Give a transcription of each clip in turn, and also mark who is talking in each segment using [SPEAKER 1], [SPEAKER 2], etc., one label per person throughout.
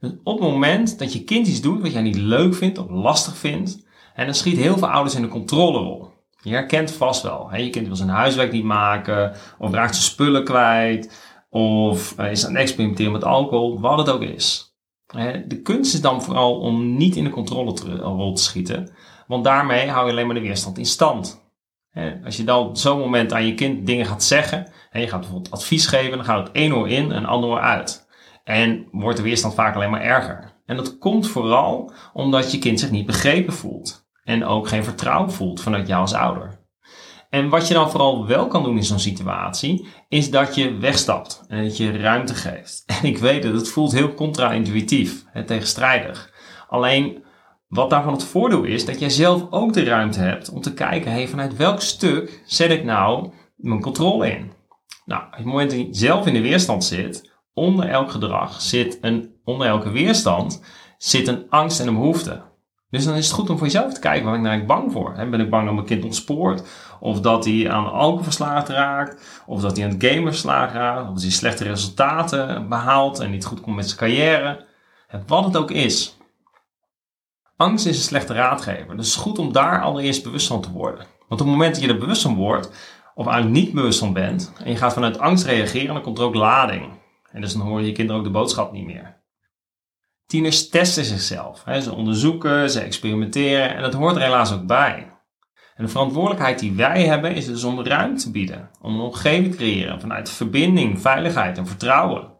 [SPEAKER 1] Dus op het moment dat je kind iets doet wat jij niet leuk vindt of lastig vindt, en dan schiet heel veel ouders in de controlerol. Je herkent vast wel. Hè? Je kind wil zijn huiswerk niet maken, of raakt zijn spullen kwijt, of uh, is aan het experimenteren met alcohol, wat het ook is. De kunst is dan vooral om niet in de controlerol te schieten, want daarmee hou je alleen maar de weerstand in stand. Als je dan op zo'n moment aan je kind dingen gaat zeggen, en je gaat bijvoorbeeld advies geven, dan gaat het één oor in en ander oor uit. En wordt de weerstand vaak alleen maar erger. En dat komt vooral omdat je kind zich niet begrepen voelt. En ook geen vertrouwen voelt vanuit jou als ouder. En wat je dan vooral wel kan doen in zo'n situatie, is dat je wegstapt en dat je ruimte geeft. En ik weet het, het voelt heel contra-intuïtief, tegenstrijdig. Alleen wat daarvan het voordeel is, dat jij zelf ook de ruimte hebt om te kijken, hey, vanuit welk stuk zet ik nou mijn controle in? Nou, op het moment dat je zelf in de weerstand zit, onder elk gedrag zit een, onder elke weerstand zit een angst en een behoefte. Dus dan is het goed om voor jezelf te kijken, waar ben ik nou bang voor? Ben ik bang dat mijn kind ontspoort? Of dat hij aan alcohol verslaafd raakt? Of dat hij aan het gamen verslaafd raakt? Of dat hij slechte resultaten behaalt en niet goed komt met zijn carrière? Wat het ook is. Angst is een slechte raadgever. Dus het is goed om daar allereerst bewust van te worden. Want op het moment dat je er bewust van wordt, of eigenlijk niet bewust van bent, en je gaat vanuit angst reageren, dan komt er ook lading. En dus dan horen je kinderen ook de boodschap niet meer. Tieners testen zichzelf. Ze onderzoeken, ze experimenteren en dat hoort er helaas ook bij. En de verantwoordelijkheid die wij hebben is dus om ruimte te bieden. Om een omgeving te creëren vanuit verbinding, veiligheid en vertrouwen.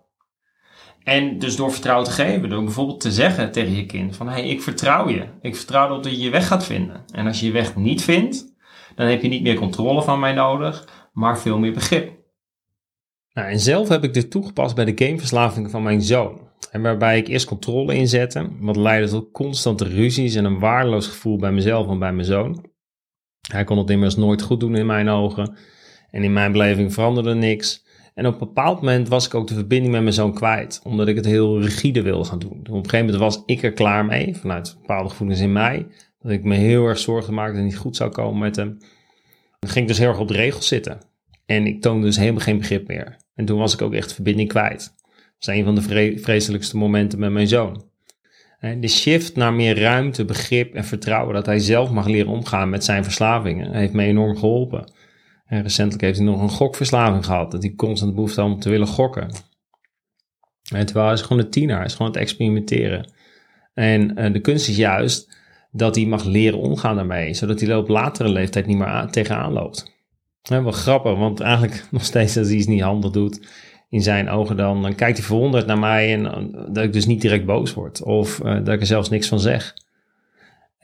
[SPEAKER 1] En dus door vertrouwen te geven, door bijvoorbeeld te zeggen tegen je kind van hé, hey, ik vertrouw je. Ik vertrouw erop dat je je weg gaat vinden. En als je je weg niet vindt, dan heb je niet meer controle van mij nodig, maar veel meer begrip. Nou, en zelf heb ik dit toegepast bij de gameverslaving van mijn zoon. En waarbij ik eerst controle inzette, wat leidde tot constante ruzies en een waardeloos gevoel bij mezelf en bij mijn zoon. Hij kon het immers nooit goed doen in mijn ogen. En in mijn beleving veranderde niks. En op een bepaald moment was ik ook de verbinding met mijn zoon kwijt, omdat ik het heel rigide wilde gaan doen. Op een gegeven moment was ik er klaar mee, vanuit bepaalde gevoelens in mij, dat ik me heel erg zorgen maakte dat het niet goed zou komen met hem. Dan ging ik dus heel erg op de regels zitten. En ik toonde dus helemaal geen begrip meer. En toen was ik ook echt verbinding kwijt. Dat is een van de vreselijkste momenten met mijn zoon. De shift naar meer ruimte, begrip en vertrouwen dat hij zelf mag leren omgaan met zijn verslavingen heeft me enorm geholpen. En recentelijk heeft hij nog een gokverslaving gehad, dat hij constant behoefte had om te willen gokken. En terwijl hij is gewoon een tiener, is gewoon het experimenteren. En uh, de kunst is juist dat hij mag leren omgaan daarmee, zodat hij op latere leeftijd niet meer tegenaan loopt. En wel grappig, want eigenlijk nog steeds als hij iets niet handig doet, in zijn ogen dan, dan kijkt hij verwonderd naar mij en uh, dat ik dus niet direct boos word of uh, dat ik er zelfs niks van zeg.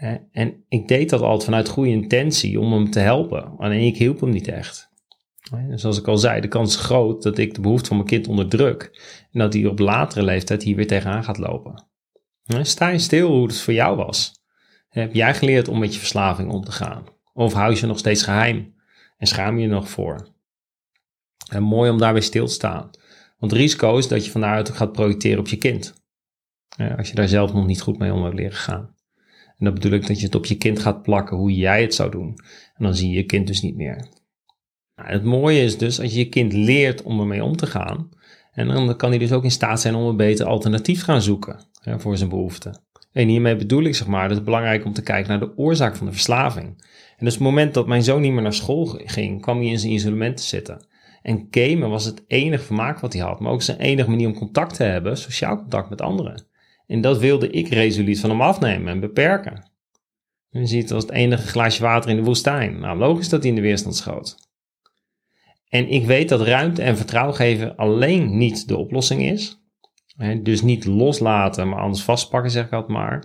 [SPEAKER 1] Uh, en ik deed dat altijd vanuit goede intentie om hem te helpen. Alleen ik hielp hem niet echt. Dus zoals ik al zei, de kans is groot dat ik de behoefte van mijn kind onderdruk en dat hij op latere leeftijd hier weer tegenaan gaat lopen. Sta je stil hoe het voor jou was. Heb jij geleerd om met je verslaving om te gaan? Of hou je ze nog steeds geheim en schaam je je nog voor? En mooi om daarbij stil te staan. Want het risico is dat je van daaruit gaat projecteren op je kind. Als je daar zelf nog niet goed mee om hebt leren gaan. En dat bedoel ik dat je het op je kind gaat plakken hoe jij het zou doen. En dan zie je je kind dus niet meer. Nou, het mooie is dus als je je kind leert om ermee om te gaan. En dan kan hij dus ook in staat zijn om een beter alternatief te gaan zoeken voor zijn behoeften. En hiermee bedoel ik zeg maar, dat het belangrijk om te kijken naar de oorzaak van de verslaving. En dus het moment dat mijn zoon niet meer naar school ging, kwam hij in zijn isolement te zitten. En gamen was het enige vermaak wat hij had, maar ook zijn enige manier om contact te hebben, sociaal contact met anderen. En dat wilde ik resoluut van hem afnemen en beperken. je ziet het als het enige glaasje water in de woestijn. Nou, logisch dat hij in de weerstand schoot. En ik weet dat ruimte en vertrouwen geven alleen niet de oplossing is. Dus niet loslaten, maar anders vastpakken, zeg ik altijd maar.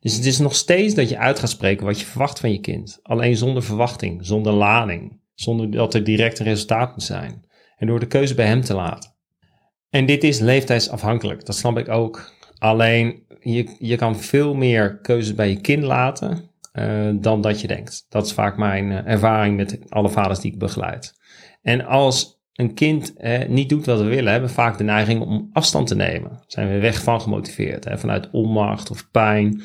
[SPEAKER 1] Dus het is nog steeds dat je uit gaat spreken wat je verwacht van je kind. Alleen zonder verwachting, zonder lading zonder dat er direct een resultaat moet zijn. En door de keuze bij hem te laten. En dit is leeftijdsafhankelijk, dat snap ik ook. Alleen je, je kan veel meer keuzes bij je kind laten uh, dan dat je denkt. Dat is vaak mijn uh, ervaring met alle vaders die ik begeleid. En als een kind niet doet wat we willen, hebben vaak de neiging om afstand te nemen. Zijn we weg van gemotiveerd, hè, vanuit onmacht of pijn,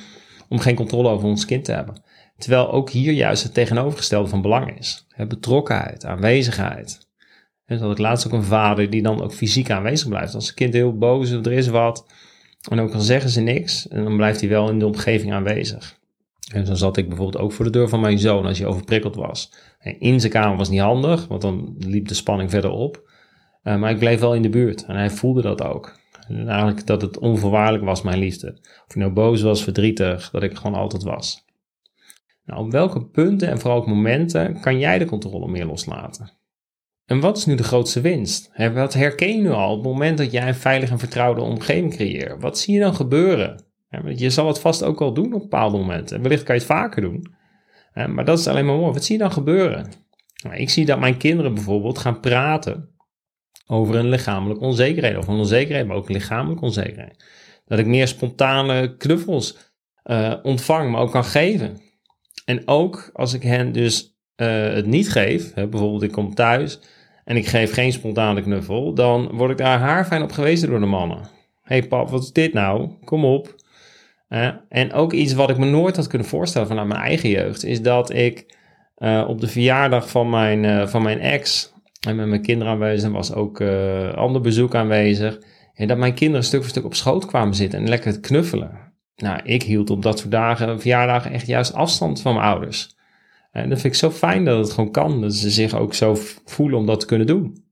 [SPEAKER 1] om geen controle over ons kind te hebben. Terwijl ook hier juist het tegenovergestelde van belang is. Betrokkenheid, aanwezigheid. En dat ik laatst ook een vader die dan ook fysiek aanwezig blijft. Als een kind heel boos is of er is wat, En ook al zeggen ze niks, en dan blijft hij wel in de omgeving aanwezig. En zo zat ik bijvoorbeeld ook voor de deur van mijn zoon als hij overprikkeld was. En in zijn kamer was niet handig, want dan liep de spanning verder op. Uh, maar ik bleef wel in de buurt en hij voelde dat ook. En eigenlijk dat het onvoorwaardelijk was, mijn liefde. Of hij nou boos was, verdrietig, dat ik gewoon altijd was. Nou, op welke punten en vooral ook momenten kan jij de controle meer loslaten? En wat is nu de grootste winst? wat herken je nu al op het moment dat jij een veilige en vertrouwde omgeving creëert? Wat zie je dan gebeuren? Je zal het vast ook wel doen op bepaalde momenten. Wellicht kan je het vaker doen. Maar dat is alleen maar mooi. Wat zie je dan gebeuren? Nou, ik zie dat mijn kinderen bijvoorbeeld gaan praten over een lichamelijke onzekerheid. Of een onzekerheid, maar ook een lichamelijke onzekerheid. Dat ik meer spontane knuffels uh, ontvang, maar ook kan geven. En ook als ik hen dus uh, het niet geef, hè, bijvoorbeeld ik kom thuis en ik geef geen spontane knuffel, dan word ik daar haarfijn op gewezen door de mannen. hey pap, wat is dit nou? Kom op. En ook iets wat ik me nooit had kunnen voorstellen vanuit mijn eigen jeugd, is dat ik uh, op de verjaardag van mijn, van mijn ex, en met mijn kinderen aanwezig, was ook ander bezoek aanwezig, en dat mijn kinderen stuk voor stuk op schoot kwamen zitten en lekker knuffelen. Nou, ik hield op dat soort dagen, verjaardagen, echt juist afstand van mijn ouders. En dat vind ik zo fijn dat het gewoon kan. Dat ze zich ook zo voelen om dat te kunnen doen.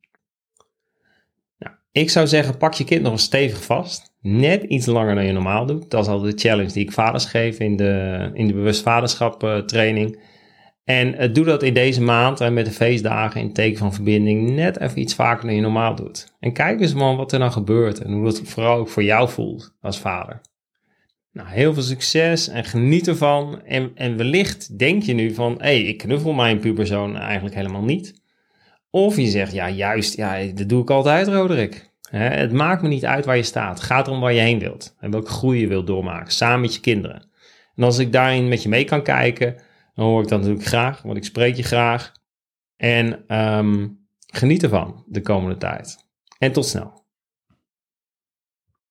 [SPEAKER 1] Nou, ik zou zeggen, pak je kind nog eens stevig vast. Net iets langer dan je normaal doet. Dat is altijd de challenge die ik vaders geef in de, in de bewust vaderschap uh, training. En uh, doe dat in deze maand en met de feestdagen in teken van verbinding net even iets vaker dan je normaal doet. En kijk eens man wat er dan gebeurt en hoe dat vooral ook voor jou voelt als vader. Nou, heel veel succes en geniet ervan. En, en wellicht denk je nu van, hé, hey, ik knuffel mijn puberzoon eigenlijk helemaal niet. Of je zegt, ja, juist, ja, dat doe ik altijd, Roderick. Het maakt me niet uit waar je staat. Het gaat erom waar je heen wilt. En welke groei je wilt doormaken, samen met je kinderen. En als ik daarin met je mee kan kijken, dan hoor ik dat natuurlijk graag, want ik spreek je graag. En um, geniet ervan de komende tijd. En tot snel.